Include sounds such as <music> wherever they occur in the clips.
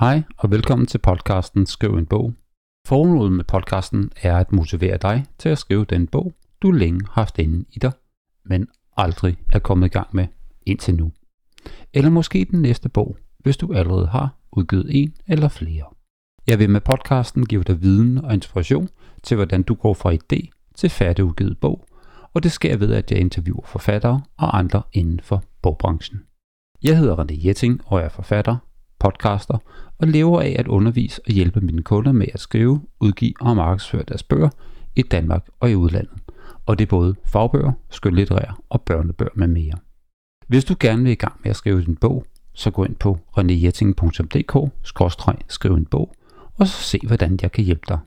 Hej og velkommen til podcasten Skriv en bog. Formålet med podcasten er at motivere dig til at skrive den bog, du længe har haft inde i dig, men aldrig er kommet i gang med indtil nu. Eller måske den næste bog, hvis du allerede har udgivet en eller flere. Jeg vil med podcasten give dig viden og inspiration til, hvordan du går fra idé til færdigudgivet bog, og det sker ved, at jeg interviewer forfattere og andre inden for bogbranchen. Jeg hedder René Jetting og er forfatter, podcaster og lever af at undervise og hjælpe mine kunder med at skrive, udgive og markedsføre deres bøger i Danmark og i udlandet. Og det er både fagbøger, skønlitterære og børnebøger med mere. Hvis du gerne vil i gang med at skrive din bog, så gå ind på renéjetting.dk-skriv en bog, og så se hvordan jeg kan hjælpe dig.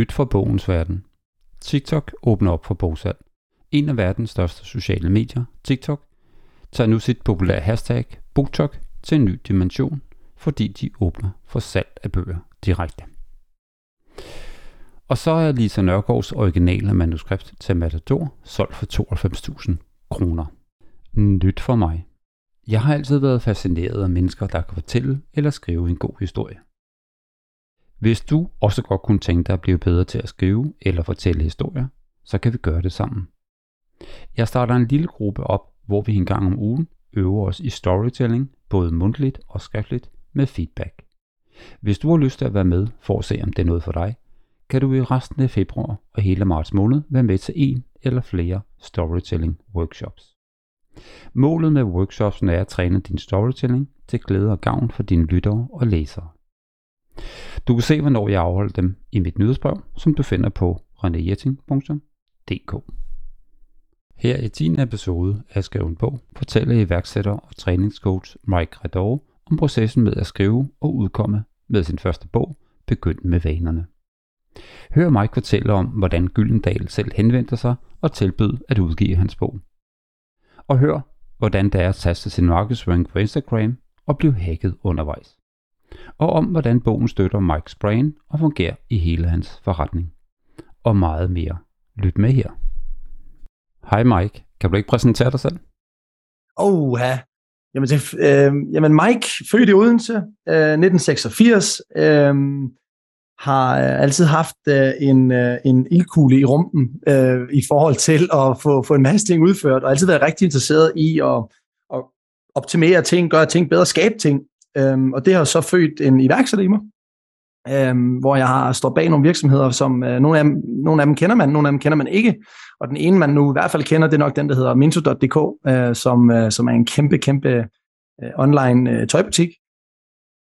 Nyt fra bogens verden. TikTok åbner op for bogsalg. En af verdens største sociale medier, TikTok, tager nu sit populære hashtag BookTok til en ny dimension, fordi de åbner for salg af bøger direkte. Og så er Lisa Nørgaards originale manuskript til Matador solgt for 92.000 kroner. Nyt for mig. Jeg har altid været fascineret af mennesker, der kan fortælle eller skrive en god historie. Hvis du også godt kunne tænke dig at blive bedre til at skrive eller fortælle historier, så kan vi gøre det sammen. Jeg starter en lille gruppe op, hvor vi en gang om ugen øver os i storytelling, både mundtligt og skriftligt, med feedback. Hvis du har lyst til at være med for at se, om det er noget for dig, kan du i resten af februar og hele marts måned være med til en eller flere storytelling workshops. Målet med workshopsen er at træne din storytelling til glæde og gavn for dine lyttere og læsere. Du kan se, hvornår jeg afholder dem i mit nyhedsbrev, som du finder på renéjetting.dk. Her i 10. episode af Skrive en bog fortæller iværksætter og træningscoach Mike Redor om processen med at skrive og udkomme med sin første bog, Begynd med vanerne. Hør Mike fortælle om, hvordan Gyldendal selv henvendte sig og tilbød at udgive hans bog. Og hør, hvordan det er at taste sin markedsføring på Instagram og blive hacket undervejs og om hvordan bogen støtter Mikes brain og fungerer i hele hans forretning. Og meget mere. Lyt med her. Hej Mike, kan du ikke præsentere dig selv? Oh, ja. Jamen, det, øh, jamen Mike, født i Odense, øh, 1986, øh, har øh, altid haft øh, en, øh, en ildkugle i rumpen øh, i forhold til at få, få en masse ting udført, og altid været rigtig interesseret i at, at optimere ting, gøre ting bedre, skabe ting. Øhm, og det har så født en iværksætter i mig, øhm, hvor jeg har stået bag nogle virksomheder, som øh, nogle, af dem, nogle af dem kender man, nogle af dem kender man ikke. Og den ene, man nu i hvert fald kender, det er nok den, der hedder Minto.dk, øh, som, øh, som er en kæmpe, kæmpe øh, online øh, tøjbutik.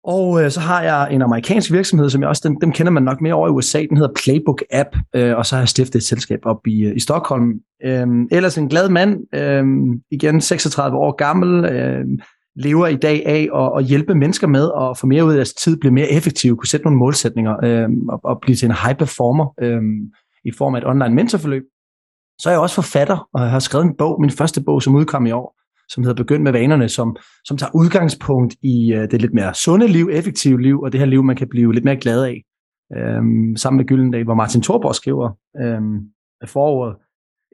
Og øh, så har jeg en amerikansk virksomhed, som jeg også, den, dem kender man nok mere over i USA, den hedder Playbook App, øh, og så har jeg stiftet et selskab op i, øh, i Stockholm. Øh, ellers en glad mand, øh, igen 36 år gammel, øh, lever i dag af at, at hjælpe mennesker med at få mere ud af deres tid, blive mere effektive, kunne sætte nogle målsætninger øh, og, og blive til en high performer øh, i form af et online mentorforløb. Så er jeg også forfatter og har skrevet en bog, min første bog, som udkom i år, som hedder Begynd med vanerne, som, som tager udgangspunkt i øh, det lidt mere sunde liv, effektive liv, og det her liv, man kan blive lidt mere glad af. Øhm, sammen med Gyldendal, hvor Martin Thorborg skriver øhm, foråret.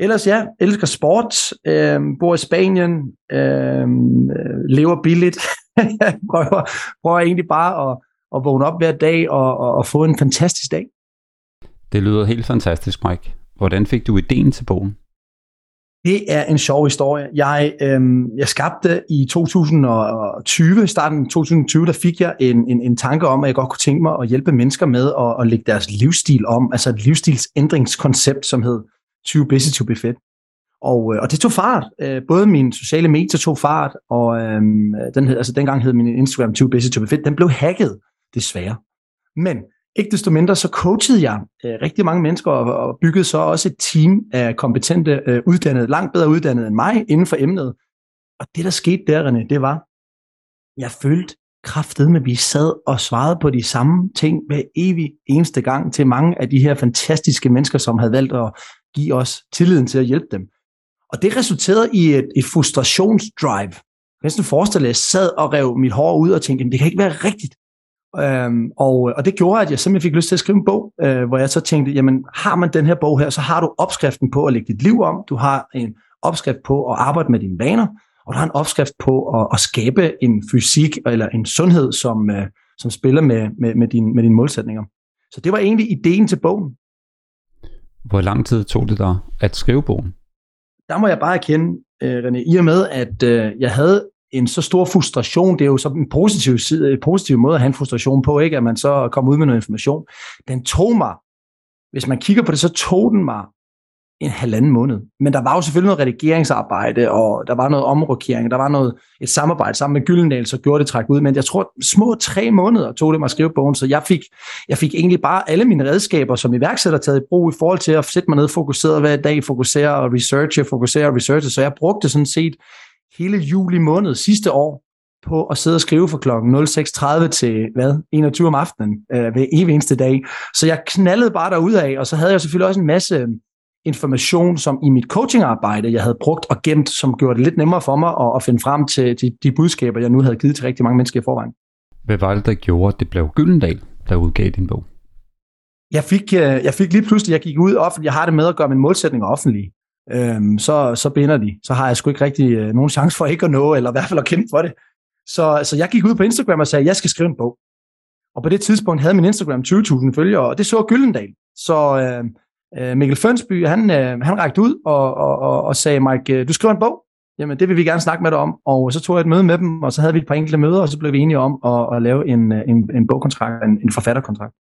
Ellers ja, elsker sport, øh, bor i Spanien, øh, lever billigt. <laughs> prøver, prøver egentlig bare at, at vågne op hver dag og, og, og få en fantastisk dag. Det lyder helt fantastisk, Mike. Hvordan fik du ideen til bogen? Det er en sjov historie. Jeg, øh, jeg skabte i 2020, starten af 2020, der fik jeg en, en, en tanke om, at jeg godt kunne tænke mig at hjælpe mennesker med at, at lægge deres livsstil om, altså et livsstilsændringskoncept, som hed 20 busy to be fit. Og, øh, og det tog fart. Øh, både min sociale medier tog fart, og øh, den hed, altså dengang hed min Instagram 20 busy to be fit. Den blev hacket, desværre. Men ikke desto mindre, så coachede jeg øh, rigtig mange mennesker og, og byggede så også et team af kompetente, øh, uddannede, langt bedre uddannede end mig inden for emnet. Og det, der skete der, René, det var, jeg følte kraftet med, at vi sad og svarede på de samme ting hver evig eneste gang til mange af de her fantastiske mennesker, som havde valgt at give os tilliden til at hjælpe dem. Og det resulterede i et, et frustrationsdrive. næsten forestille, at jeg sad og rev mit hår ud og tænkte, det kan ikke være rigtigt. Øhm, og, og det gjorde, at jeg simpelthen fik lyst til at skrive en bog, øh, hvor jeg så tænkte, jamen har man den her bog her, så har du opskriften på at lægge dit liv om, du har en opskrift på at arbejde med dine vaner, og du har en opskrift på at, at skabe en fysik eller en sundhed, som, øh, som spiller med, med, med, din, med dine målsætninger. Så det var egentlig ideen til bogen. Hvor lang tid tog det dig at skrive bogen? Der må jeg bare erkende, øh, René, i og med, at øh, jeg havde en så stor frustration, det er jo så en positiv, side, en positiv måde at have en frustration på, ikke? at man så kommer ud med noget information. Den tog mig, hvis man kigger på det, så tog den mig en halvanden måned. Men der var jo selvfølgelig noget redigeringsarbejde, og der var noget omrokering, der var noget, et samarbejde sammen med Gyldendal, så gjorde det træk ud. Men jeg tror, små tre måneder tog det mig at skrive bogen, så jeg fik, jeg fik egentlig bare alle mine redskaber som iværksætter taget i brug i forhold til at sætte mig ned fokuseret hver dag, fokusere og researche, fokusere og researche. Så jeg brugte sådan set hele juli måned sidste år på at sidde og skrive fra klokken 06.30 til hvad, 21 om aftenen øh, ved evig eneste dag. Så jeg knaldede bare af, og så havde jeg selvfølgelig også en masse information, som i mit coachingarbejde, jeg havde brugt og gemt, som gjorde det lidt nemmere for mig at, at finde frem til de, de budskaber, jeg nu havde givet til rigtig mange mennesker i forvejen. Hvad var det, der gjorde, at det blev Gyldendal, der udgav din bog? Jeg fik, øh, jeg fik lige pludselig, jeg gik ud offentligt, jeg har det med at gøre mine målsætninger offentlige, øhm, så, så binder de. Så har jeg sgu ikke rigtig øh, nogen chance for ikke at nå, eller i hvert fald at kæmpe for det. Så, så jeg gik ud på Instagram og sagde, jeg skal skrive en bog. Og på det tidspunkt havde min Instagram 20.000 følgere, og det så Gyldendal. Så øh, Øh, Mikkel Fønsby, han, øh, han rækte ud og, og, og, og sagde, Mike, øh, du skriver en bog. Jamen, det vil vi gerne snakke med dig om. Og så tog jeg et møde med dem, og så havde vi et par enkelte møder, og så blev vi enige om at, at lave en, en, en bogkontrakt, en, en forfatterkontrakt.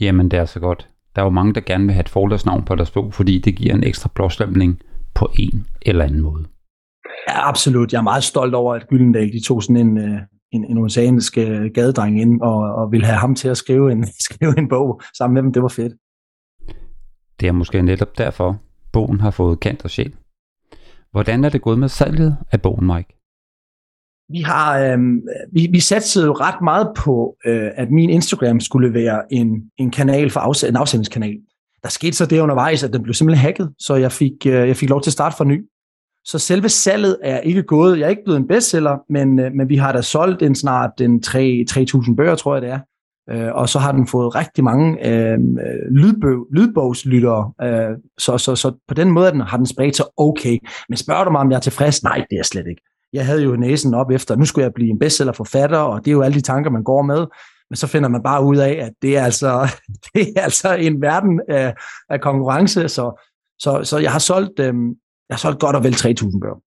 Jamen, det er så godt. Der er jo mange, der gerne vil have et forlagsnavn på deres bog, fordi det giver en ekstra blåstemning på en eller anden måde. Ja, absolut. Jeg er meget stolt over, at Gyldendal, de tog sådan en, en, en oceanisk gadedreng ind, og, og ville have ham til at skrive en, <laughs> skrive en bog sammen med dem. Det var fedt. Det er måske netop derfor, bogen har fået kant og sjæl. Hvordan er det gået med salget af bogen, Mike? Vi har øh, vi, vi satte jo ret meget på, øh, at min Instagram skulle være en, en kanal for afs- en afsendingskanal. Der skete så det undervejs, at den blev simpelthen hacket, så jeg fik, øh, jeg fik lov til at starte for ny. Så selve salget er ikke gået. Jeg er ikke blevet en bestseller, men, øh, men vi har da solgt en snart en 3.000 bøger, tror jeg det er. Øh, og så har den fået rigtig mange øh, lydbog, lydbogslyttere, øh, så, så, så på den måde den, har den spredt sig okay. Men spørger du mig, om jeg er tilfreds? Nej, det er jeg slet ikke. Jeg havde jo næsen op efter, nu skulle jeg blive en bestsellerforfatter, og det er jo alle de tanker, man går med. Men så finder man bare ud af, at det er altså, <laughs> det er altså en verden af, af konkurrence, så, så, så jeg har solgt, øh, jeg har solgt godt og vel 3.000 bøger.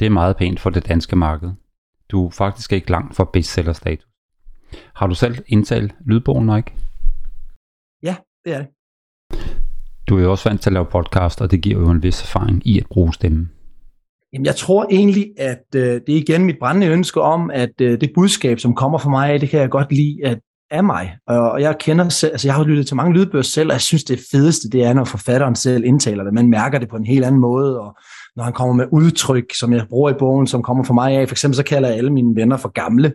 Det er meget pænt for det danske marked. Du er faktisk ikke langt fra bestsellerstatus. Har du selv indtalt lydbogen, Mike? Ja, det er det. Du er jo også vant til at lave podcast, og det giver jo en vis erfaring i at bruge stemmen. Jamen, jeg tror egentlig, at øh, det er igen mit brændende ønske om, at øh, det budskab, som kommer fra mig, det kan jeg godt lide at af mig. Og jeg kender selv, altså jeg har lyttet til mange lydbøger selv, og jeg synes, det fedeste, det er, når forfatteren selv indtaler det. Man mærker det på en helt anden måde, og når han kommer med udtryk, som jeg bruger i bogen, som kommer fra mig af. For eksempel så kalder jeg alle mine venner for gamle.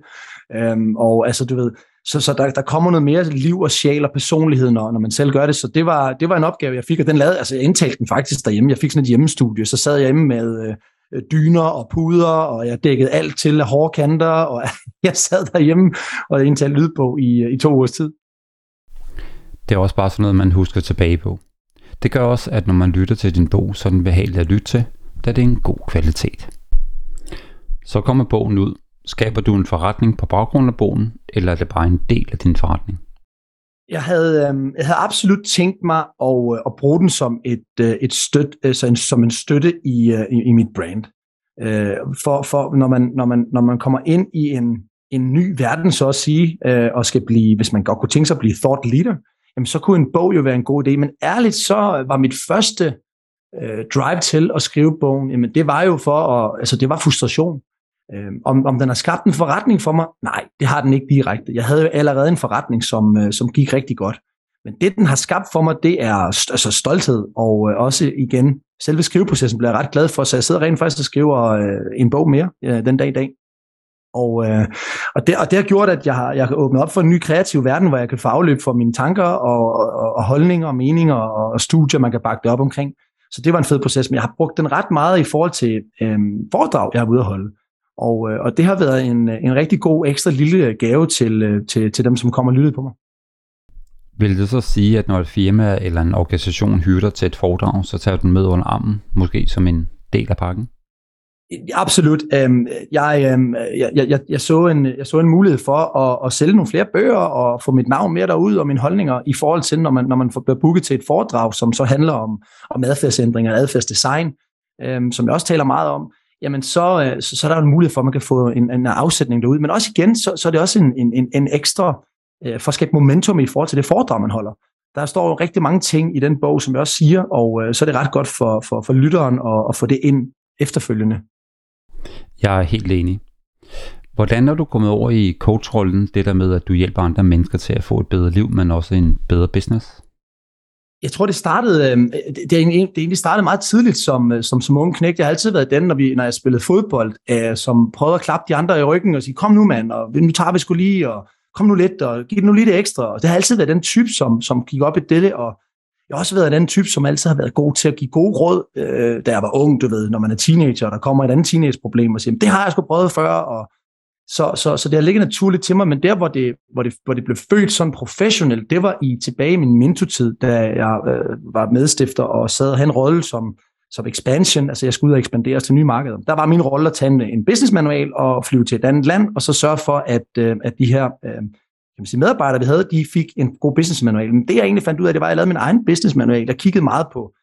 Øhm, og altså, du ved, så, så der, der kommer noget mere liv og sjæl og personlighed, når, når man selv gør det. Så det var, det var en opgave, jeg fik, og den lavede, altså jeg indtalte den faktisk derhjemme. Jeg fik sådan et hjemmestudie, så sad jeg hjemme med øh, øh, dyner og puder, og jeg dækkede alt til af hårde kanter, og <laughs> jeg sad derhjemme og indtalte lydbog i, øh, i to ugers tid. Det er også bare sådan noget, man husker tilbage på. Det gør også, at når man lytter til din bog, så er den behagelig at lytte til, da det er en god kvalitet. Så kommer bogen ud, Skaber du en forretning på baggrund af bogen, eller er det bare en del af din forretning? Jeg havde, øh, jeg havde absolut tænkt mig at, øh, at bruge den som et, øh, et støt, altså en, som en støtte i, øh, i, i mit brand. Øh, for for når, man, når, man, når man kommer ind i en, en ny verden, så at sige, øh, og skal blive, hvis man godt kunne tænke sig at blive thought leader, jamen så kunne en bog jo være en god idé. Men ærligt, så var mit første øh, drive til at skrive bogen, jamen det var jo for at, altså det var frustration. Øh, om, om den har skabt en forretning for mig? Nej, det har den ikke direkte. Jeg havde jo allerede en forretning, som, øh, som gik rigtig godt. Men det, den har skabt for mig, det er altså stolthed, og øh, også igen, selve skriveprocessen bliver jeg ret glad for, så jeg sidder rent faktisk og skriver øh, en bog mere øh, den dag i dag. Og, øh, og, det, og det har gjort, at jeg har, jeg har åbnet op for en ny kreativ verden, hvor jeg kan få afløb for mine tanker og, og, og holdninger og meninger og, og studier, man kan bakke det op omkring. så det var en fed proces, men jeg har brugt den ret meget i forhold til øh, foredrag, jeg har ude at holde. Og, øh, og det har været en, en rigtig god ekstra lille gave til, øh, til, til dem, som kommer og lytter på mig. Vil det så sige, at når et firma eller en organisation hyrder til et foredrag, så tager du den med under armen, måske som en del af pakken? Absolut. Øhm, jeg, øhm, jeg, jeg, jeg, så en, jeg så en mulighed for at, at sælge nogle flere bøger og få mit navn mere derud og mine holdninger i forhold til, når man, når man bliver booket til et foredrag, som så handler om, om adfærdsændringer og adfærdsdesign, øhm, som jeg også taler meget om, jamen så, øh, så, så er der en mulighed for, at man kan få en, en afsætning derude. Men også igen, så, så er det også en, en, en ekstra øh, for at skabe momentum i forhold til det foredrag, man holder. Der står jo rigtig mange ting i den bog, som jeg også siger, og øh, så er det ret godt for, for, for lytteren at, at få det ind efterfølgende. Jeg er helt enig. Hvordan er du kommet over i coachrollen, det der med, at du hjælper andre mennesker til at få et bedre liv, men også en bedre business? Jeg tror, det startede, øh, det, det egentlig startede meget tidligt som, øh, som, som unge knægt. Jeg har altid været den, når, vi, når jeg spillede fodbold, øh, som prøvede at klappe de andre i ryggen og sige, kom nu mand, og nu tager vi skulle lige, og kom nu lidt, og giv nu lidt ekstra. Og det har altid været den type, som, som gik op i det, og jeg har også været den type, som altid har været god til at give gode råd, øh, da jeg var ung, du ved, når man er teenager, og der kommer et andet teenageproblem, og siger, det har jeg sgu prøvet før, og så, så, så det har ligget naturligt til mig, men der, hvor det, hvor det, hvor det blev født sådan professionelt, det var i tilbage i min mentotid, da jeg øh, var medstifter og sad og havde en rolle som, som expansion, altså jeg skulle ud og ekspandere til nye markeder. Der var min rolle at tage en, en business manual og flyve til et andet land, og så sørge for, at, øh, at de her øh, kan man sige, medarbejdere, vi havde, de fik en god business manual. Men det jeg egentlig fandt ud af, det var, at jeg lavede min egen business manual. Jeg kiggede meget på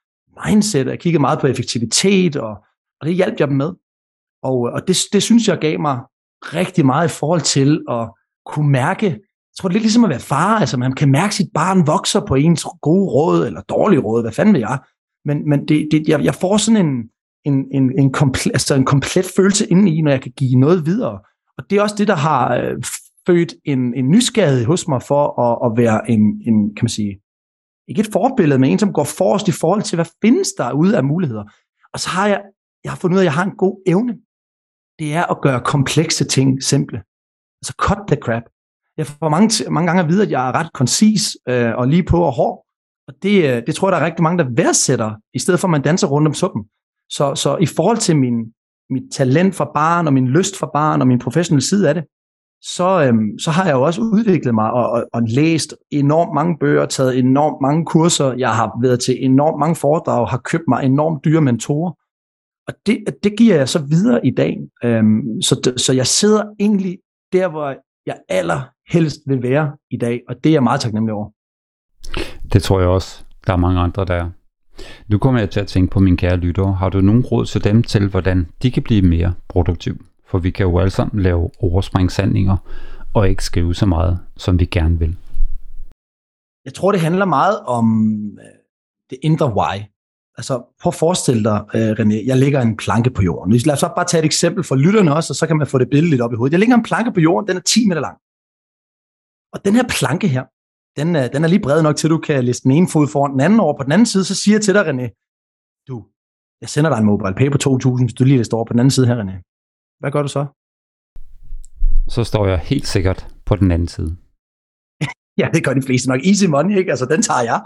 mindset, jeg kiggede meget på effektivitet, og, og det hjalp jeg dem med. Og, øh, og det, det synes jeg gav mig rigtig meget i forhold til at kunne mærke, jeg tror, det er lidt ligesom at være far, altså man kan mærke, at sit barn vokser på ens gode råd, eller dårlige råd, hvad fanden vil jeg? Men, men det, det, jeg, jeg får sådan en, en, en, en, komplet, altså en komplet følelse indeni, når jeg kan give noget videre. Og det er også det, der har øh, født en, en nysgerrighed hos mig for at, at være en, en, kan man sige, ikke et forbillede, men en, som går forrest i forhold til, hvad findes der ude af muligheder. Og så har jeg, jeg har fundet ud af, at jeg har en god evne. Det er at gøre komplekse ting simple. Altså cut the crap. Jeg får mange, mange gange at vide, at jeg er ret koncis øh, og lige på og hård. Og det, øh, det tror jeg, der er rigtig mange, der værdsætter, i stedet for at man danser rundt om suppen. Så, så i forhold til min, mit talent for barn, og min lyst for barn, og min professionelle side af det, så, øhm, så har jeg jo også udviklet mig og, og, og læst enormt mange bøger, taget enormt mange kurser, jeg har været til enormt mange foredrag, har købt mig enormt dyre mentorer. Og det, det giver jeg så videre i dag. Øhm, så, så jeg sidder egentlig der, hvor jeg allerhelst vil være i dag, og det er jeg meget taknemmelig over. Det tror jeg også, der er mange andre, der er. Nu kommer jeg til at tænke på mine kære lyttere. Har du nogen råd til dem til, hvordan de kan blive mere produktive? For vi kan jo alle sammen lave overspringshandlinger og ikke skrive så meget, som vi gerne vil. Jeg tror, det handler meget om øh, det indre why. Altså, prøv at forestille dig, øh, René, jeg lægger en planke på jorden. Lad os så bare tage et eksempel for lytterne også, og så kan man få det billede lidt op i hovedet. Jeg lægger en planke på jorden, den er 10 meter lang. Og den her planke her, den er, den er lige bred nok til, at du kan liste den ene fod foran den anden over på den anden side. Så siger jeg til dig, René, du, jeg sender dig en mobile pay på 2.000, hvis du lige lister over på den anden side her, René. Hvad gør du så? Så står jeg helt sikkert på den anden side. <laughs> ja, det gør de fleste nok. Easy money, ikke? Altså, den tager jeg.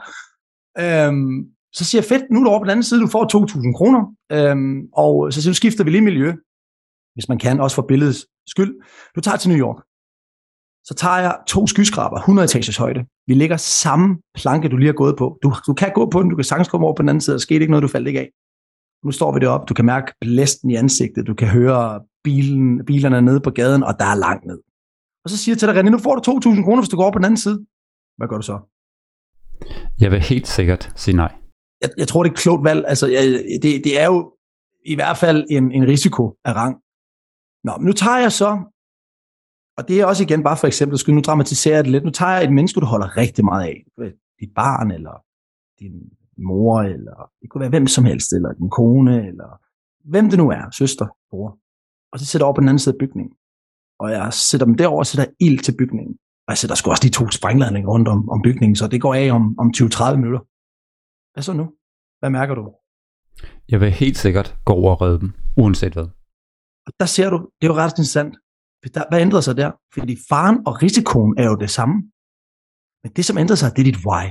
Øhm, så siger jeg, fedt, nu er du over på den anden side, du får 2.000 kroner. Øhm, og så siger du, skifter vi lige miljø, hvis man kan, også for billedets skyld. Du tager til New York. Så tager jeg to skyskraber, 100 etagers højde. Vi ligger samme planke, du lige har gået på. Du, du kan gå på den, du kan sagtens komme over på den anden side, og skete ikke noget, du faldt ikke af. Nu står vi deroppe, du kan mærke blæsten i ansigtet, du kan høre bilen, bilerne nede på gaden, og der er langt ned. Og så siger jeg til dig, René, nu får du 2.000 kroner, hvis du går over på den anden side. Hvad gør du så? Jeg vil helt sikkert sige nej. Jeg, jeg tror, det er et klogt valg. Altså, jeg, det, det er jo i hvert fald en, en risiko af rang. Nå, men nu tager jeg så, og det er også igen bare for eksempel, skal nu dramatisere det lidt, nu tager jeg et menneske, du holder rigtig meget af. Dit barn, eller din mor, eller det kunne være hvem som helst, eller din kone, eller hvem det nu er, søster, bror. Og så sætter jeg over på den anden side af bygningen. Og jeg sætter dem derover og sætter ild til bygningen. Og jeg sætter sgu også de to sprængladninger rundt om, om bygningen, så det går af om, om 20-30 minutter. Hvad så nu? Hvad mærker du? Jeg vil helt sikkert gå over og redde dem, uanset hvad. Og der ser du, det er jo ret interessant. Hvad ændrer sig der? Fordi faren og risikoen er jo det samme. Men det, som ændrer sig, det er dit why.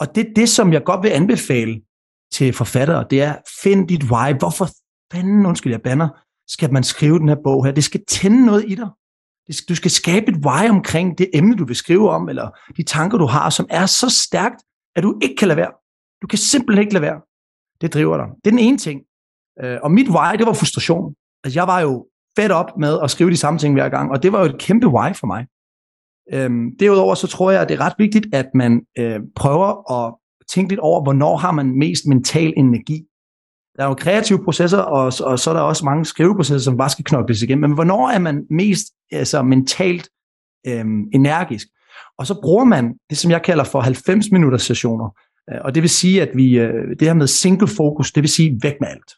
Og det er det, som jeg godt vil anbefale til forfattere, det er, find dit why. Hvorfor fanden, undskyld, jeg banner, skal man skrive den her bog her? Det skal tænde noget i dig. Du skal skabe et why omkring det emne, du vil skrive om, eller de tanker, du har, som er så stærkt, at du ikke kan lade være. Du kan simpelthen ikke lade være. Det driver dig. Det er den ene ting. Øh, og mit why, det var frustration. Altså, jeg var jo fedt op med at skrive de samme ting hver gang, og det var jo et kæmpe why for mig. Øhm, derudover så tror jeg, at det er ret vigtigt, at man øh, prøver at tænke lidt over, hvornår har man mest mental energi. Der er jo kreative processer, og, og så er der også mange skriveprocesser, som bare skal knokles igennem. Men hvornår er man mest altså, mentalt øh, energisk? Og så bruger man det, som jeg kalder for 90 minutters sessioner. Øh, og det vil sige, at vi, øh, det her med single focus, det vil sige væk med alt.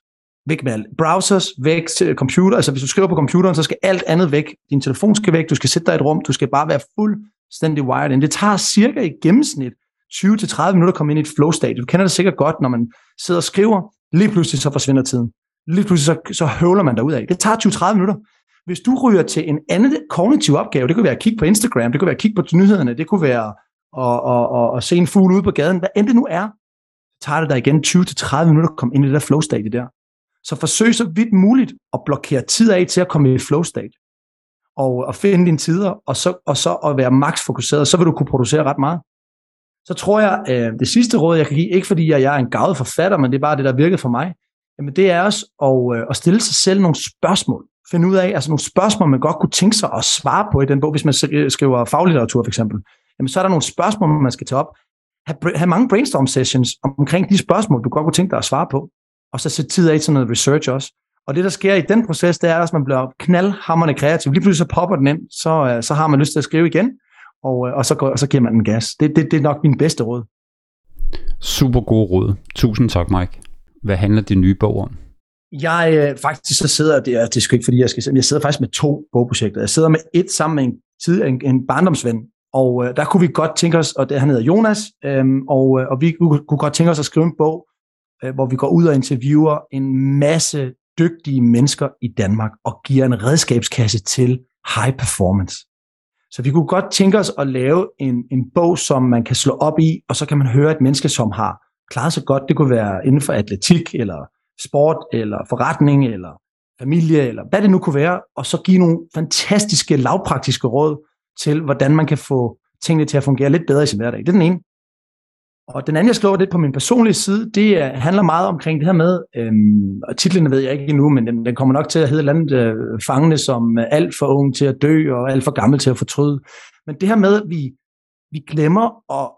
Væk med alt. Browsers, væk til computer. Altså hvis du skriver på computeren, så skal alt andet væk. Din telefon skal væk, du skal sætte dig i et rum, du skal bare være fuldstændig wired in. Det tager cirka i gennemsnit 20-30 minutter at komme ind i et flow state. Du kender det sikkert godt, når man sidder og skriver, lige pludselig så forsvinder tiden. Lige pludselig så, så høvler man derud af. Det tager 20-30 minutter. Hvis du ryger til en anden kognitiv opgave, det kunne være at kigge på Instagram, det kunne være at kigge på nyhederne, det kunne være at, at, at, at se en fugl ude på gaden, hvad end det nu er, så tager det dig igen 20-30 minutter at komme ind i det der flow state der. Så forsøg så vidt muligt at blokere tid af til at komme i flow state. Og, at finde dine tider, og så, og så at være max fokuseret, så vil du kunne producere ret meget. Så tror jeg, øh, det sidste råd, jeg kan give, ikke fordi jeg er en gavet forfatter, men det er bare det, der virkede for mig, jamen det er også at, øh, at stille sig selv nogle spørgsmål. Finde ud af, altså nogle spørgsmål, man godt kunne tænke sig at svare på i den bog, hvis man skriver faglitteratur for eksempel. Jamen så er der nogle spørgsmål, man skal tage op. Have, have mange brainstorm sessions omkring de spørgsmål, du godt kunne tænke dig at svare på. Og så sætte tid af til noget research også. Og det, der sker i den proces, det er, at man bliver knaldhammerne kreativ. Lige pludselig så popper den ind, så, øh, så har man lyst til at skrive igen, og, øh, og, så, går, og så giver man den gas. Det, det, det er nok min bedste råd. Super god råd. Tusind tak, Mike. Hvad handler din nye bog om? Jeg øh, faktisk så sidder, det er, det er sgu ikke fordi jeg skal men jeg sidder faktisk med to bogprojekter. Jeg sidder med et sammen med en, tid, en, en barndomsven, og øh, der kunne vi godt tænke os, og det, han hedder Jonas, øh, og, øh, og vi kunne, kunne godt tænke os at skrive en bog, øh, hvor vi går ud og interviewer en masse dygtige mennesker i Danmark og giver en redskabskasse til high performance. Så vi kunne godt tænke os at lave en, en bog, som man kan slå op i, og så kan man høre et menneske, som har klaret sig godt. Det kunne være inden for atletik, eller sport, eller forretning, eller familie, eller hvad det nu kunne være, og så give nogle fantastiske, lavpraktiske råd til, hvordan man kan få tingene til at fungere lidt bedre i sin hverdag. Det er den ene. Og den anden, jeg slår lidt på min personlige side, det er, handler meget omkring det her med, øhm, og titlen ved jeg ikke endnu, men den, den kommer nok til at hedde et eller andet øh, fangende som øh, alt for ung til at dø, og alt for gammel til at fortryde. Men det her med, at vi, vi glemmer at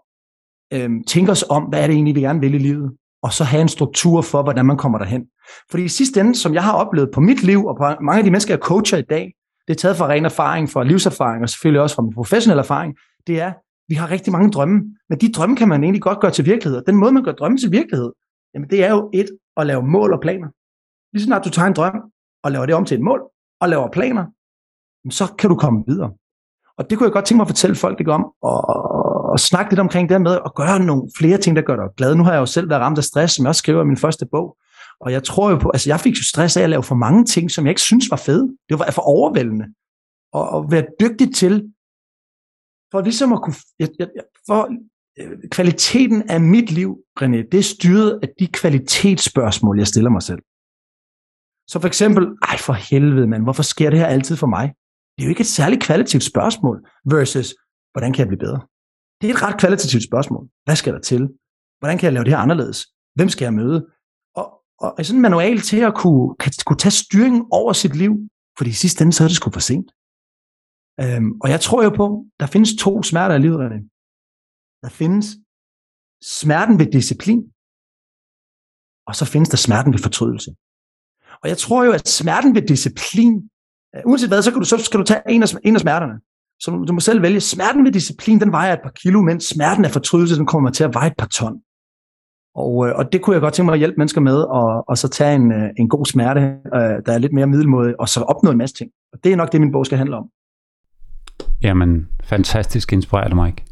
øhm, tænke os om, hvad er det egentlig, vi gerne vil i livet, og så have en struktur for, hvordan man kommer derhen. Fordi i sidste ende, som jeg har oplevet på mit liv, og på mange af de mennesker, jeg coacher i dag, det er taget fra ren erfaring, fra livserfaring, og selvfølgelig også fra min professionelle erfaring, det er, vi har rigtig mange drømme, men de drømme kan man egentlig godt gøre til virkelighed. Den måde, man gør drømme til virkelighed, jamen det er jo et at lave mål og planer. Lige snart du tager en drøm og laver det om til et mål, og laver planer, så kan du komme videre. Og det kunne jeg godt tænke mig at fortælle folk det om, og, og snakke lidt omkring det med at gøre nogle flere ting, der gør dig glad. Nu har jeg jo selv været ramt af stress, som jeg også skriver i min første bog. Og jeg tror jo på, altså jeg fik jo stress af at lave for mange ting, som jeg ikke synes var fede. Det var for overvældende. Og at være dygtig til for ligesom at kunne, jeg, jeg, for øh, kvaliteten af mit liv, René, det er styret af de kvalitetsspørgsmål, jeg stiller mig selv. Så for eksempel, ej for helvede mand, hvorfor sker det her altid for mig? Det er jo ikke et særligt kvalitativt spørgsmål, versus, hvordan kan jeg blive bedre? Det er et ret kvalitativt spørgsmål. Hvad skal der til? Hvordan kan jeg lave det her anderledes? Hvem skal jeg møde? Og, og sådan en manual til at kunne, kan, kunne tage styringen over sit liv, fordi i sidste ende, så er det sgu for sent. Øhm, og jeg tror jo på, der findes to smerter i livet, René. Der findes smerten ved disciplin, og så findes der smerten ved fortrydelse. Og jeg tror jo, at smerten ved disciplin, øh, uanset hvad, så, kan du, så skal du tage en af, en af smerterne. Så du må selv vælge. Smerten ved disciplin, den vejer et par kilo, mens smerten af fortrydelse, den kommer til at veje et par ton. Og, øh, og det kunne jeg godt tænke mig at hjælpe mennesker med, og, og så tage en, øh, en god smerte, øh, der er lidt mere middelmåde, og så opnå en masse ting. Og det er nok det, min bog skal handle om. Jamen, fantastisk inspirerende, Mike.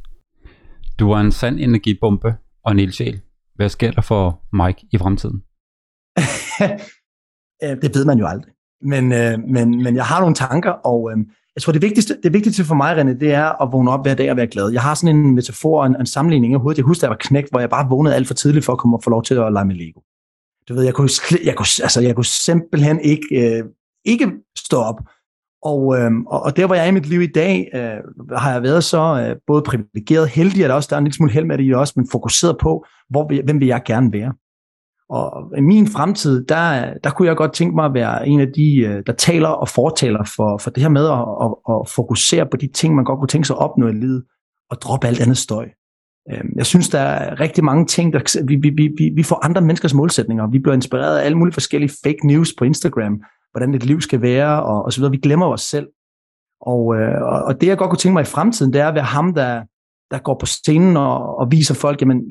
Du er en sand energibombe og en ildsjæl. Hvad sker der for Mike i fremtiden? <laughs> det ved man jo aldrig. Men, øh, men, men jeg har nogle tanker, og øh, jeg tror, det vigtigste, det vigtigste for mig, René, det er at vågne op hver dag og være glad. Jeg har sådan en metafor og en, en sammenligning i hovedet. Jeg husker, da jeg var knægt, hvor jeg bare vågnede alt for tidligt for at komme og få lov til at lege med Lego. Du ved, jeg kunne, jeg kunne, altså, jeg kunne simpelthen ikke, øh, ikke stå op. Og, øh, og der, hvor jeg er i mit liv i dag, øh, har jeg været så øh, både privilegeret, heldig, at også der er en lille smule held med det i også, men fokuseret på, hvor, hvem vil jeg gerne være. Og i min fremtid, der, der kunne jeg godt tænke mig at være en af de, øh, der taler og fortaler for, for det her med at, at, at fokusere på de ting, man godt kunne tænke sig at opnå i livet, og droppe alt andet støj. Øhm, jeg synes, der er rigtig mange ting, der vi, vi, vi, vi får andre menneskers målsætninger. Vi bliver inspireret af alle mulige forskellige fake news på Instagram, hvordan et liv skal være, og, og så videre. Vi glemmer os selv. Og, øh, og det, jeg godt kunne tænke mig i fremtiden, det er at være ham, der, der går på scenen og, og viser folk, jamen,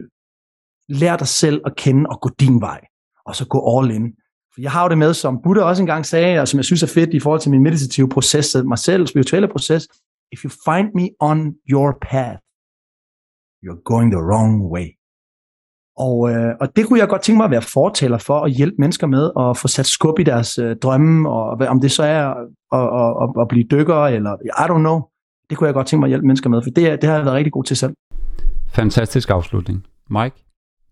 lær dig selv at kende og gå din vej, og så gå all in. For jeg har jo det med, som Buddha også engang sagde, og som jeg synes er fedt i forhold til min meditative proces, mig selv, spirituelle proces, if you find me on your path, you're going the wrong way. Og, øh, og det kunne jeg godt tænke mig at være fortaler for at hjælpe mennesker med at få sat skub i deres øh, drømme, og om det så er at, at, at, at blive dykker, eller I don't know. Det kunne jeg godt tænke mig at hjælpe mennesker med, for det, det har jeg været rigtig god til selv. Fantastisk afslutning. Mike,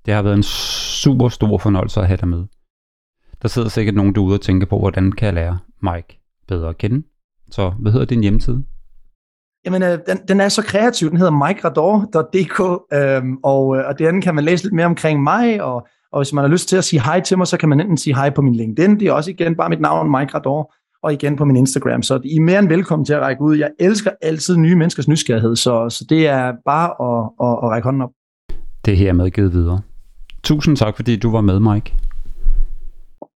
det har været en super stor fornøjelse at have dig med. Der sidder sikkert nogen derude og tænker på, hvordan kan jeg lære Mike bedre at kende. Så hvad hedder din hjemmeside? Jamen, øh, den, den er så kreativ. Den hedder mikerador.dk, øhm, og, øh, og den kan man læse lidt mere omkring mig, og, og hvis man har lyst til at sige hej til mig, så kan man enten sige hej på min LinkedIn, det er også igen bare mit navn, Mike Rador, og igen på min Instagram. Så I er mere end velkommen til at række ud. Jeg elsker altid nye menneskers nysgerrighed, så, så det er bare at, at, at række hånden op. Det her er medgivet videre. Tusind tak, fordi du var med, Mike.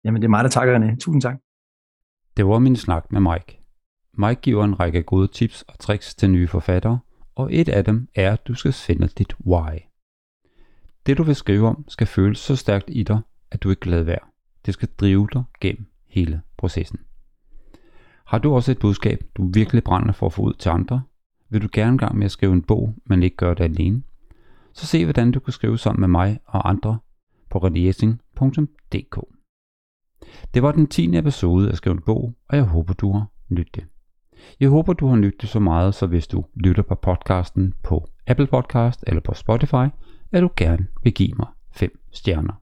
Jamen, det er mig, der takker, René. Tusind tak. Det var min snak med Mike. Mike giver en række gode tips og tricks til nye forfattere, og et af dem er, at du skal finde dit why. Det du vil skrive om skal føles så stærkt i dig, at du ikke kan lade være. Det skal drive dig gennem hele processen. Har du også et budskab, du virkelig brænder for at få ud til andre? Vil du gerne gang med at skrive en bog, men ikke gøre det alene? Så se hvordan du kan skrive sammen med mig og andre på rediesing.dk. Det var den 10. episode af Skriv en bog, og jeg håber du har nydt det. Jeg håber, du har nydt det så meget, så hvis du lytter på podcasten på Apple Podcast eller på Spotify, at du gerne vil give mig 5 stjerner.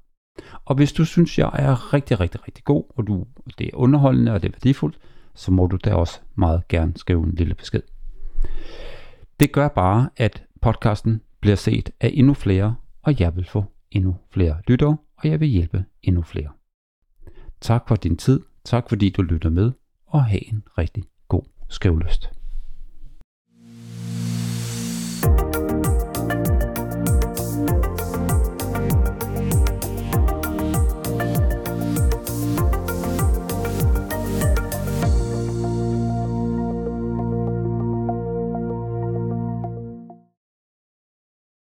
Og hvis du synes, jeg er rigtig, rigtig, rigtig god, og du, det er underholdende og det er værdifuldt, så må du da også meget gerne skrive en lille besked. Det gør bare, at podcasten bliver set af endnu flere, og jeg vil få endnu flere lyttere, og jeg vil hjælpe endnu flere. Tak for din tid, tak fordi du lytter med, og have en rigtig god skrivlyst.